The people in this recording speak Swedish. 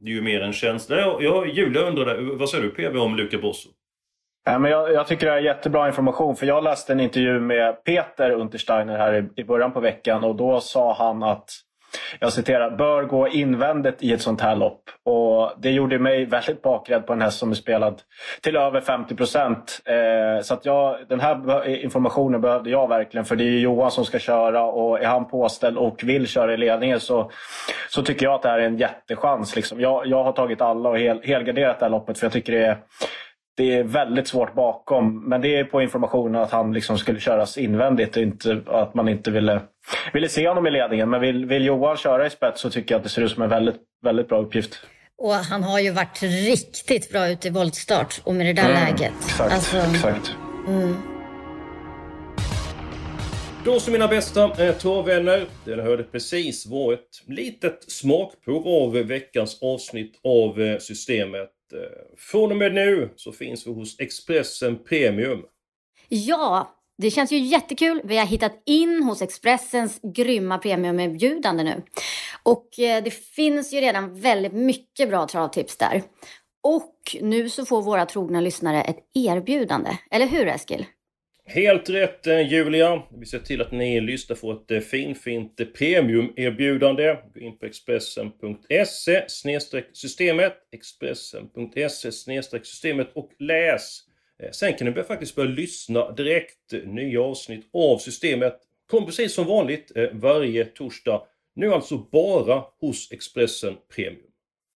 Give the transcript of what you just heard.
Det är ju mer en känsla. Ja, Julia undrade, vad säger du PV om Luca Bosso? Ja, men jag, jag, tycker det är jättebra information för jag läste en intervju med Peter Untersteiner här i, i början på veckan och då sa han att jag citerar, bör gå invändigt i ett sånt här lopp. Och det gjorde mig väldigt bakrädd på en häst som är spelad till över 50 procent. Eh, så att jag, den här informationen behövde jag verkligen för det är Johan som ska köra och är han påställd och vill köra i ledningen så, så tycker jag att det här är en jättechans. Liksom. Jag, jag har tagit alla och hel, helgarderat det här loppet för jag tycker det är det är väldigt svårt bakom. Men det är på informationen att han liksom skulle köras invändigt och inte, att man inte ville, ville se honom i ledningen. Men vill, vill Johan köra i spets så tycker jag att det ser ut som en väldigt, väldigt bra uppgift. Och han har ju varit riktigt bra ute i voltstart och med det där mm, läget. Exakt, alltså, exakt. Mm. Då så mina bästa eh. Det ni hörde precis var ett litet smakprov av veckans avsnitt av eh, Systemet. Eh, från och med nu så finns vi hos Expressen Premium. Ja, det känns ju jättekul. Vi har hittat in hos Expressens grymma premiumerbjudande nu. Och eh, det finns ju redan väldigt mycket bra travtips där. Och nu så får våra trogna lyssnare ett erbjudande. Eller hur Eskil? Helt rätt eh, Julia! Vi ser till att ni lyssnar får ett eh, finfint eh, premiumerbjudande. Gå in på Expressen.se systemet Expressen.se systemet och läs. Sen kan ni faktiskt börja lyssna direkt. Nya avsnitt av systemet kommer precis som vanligt varje torsdag. Nu alltså bara hos Expressen Premium.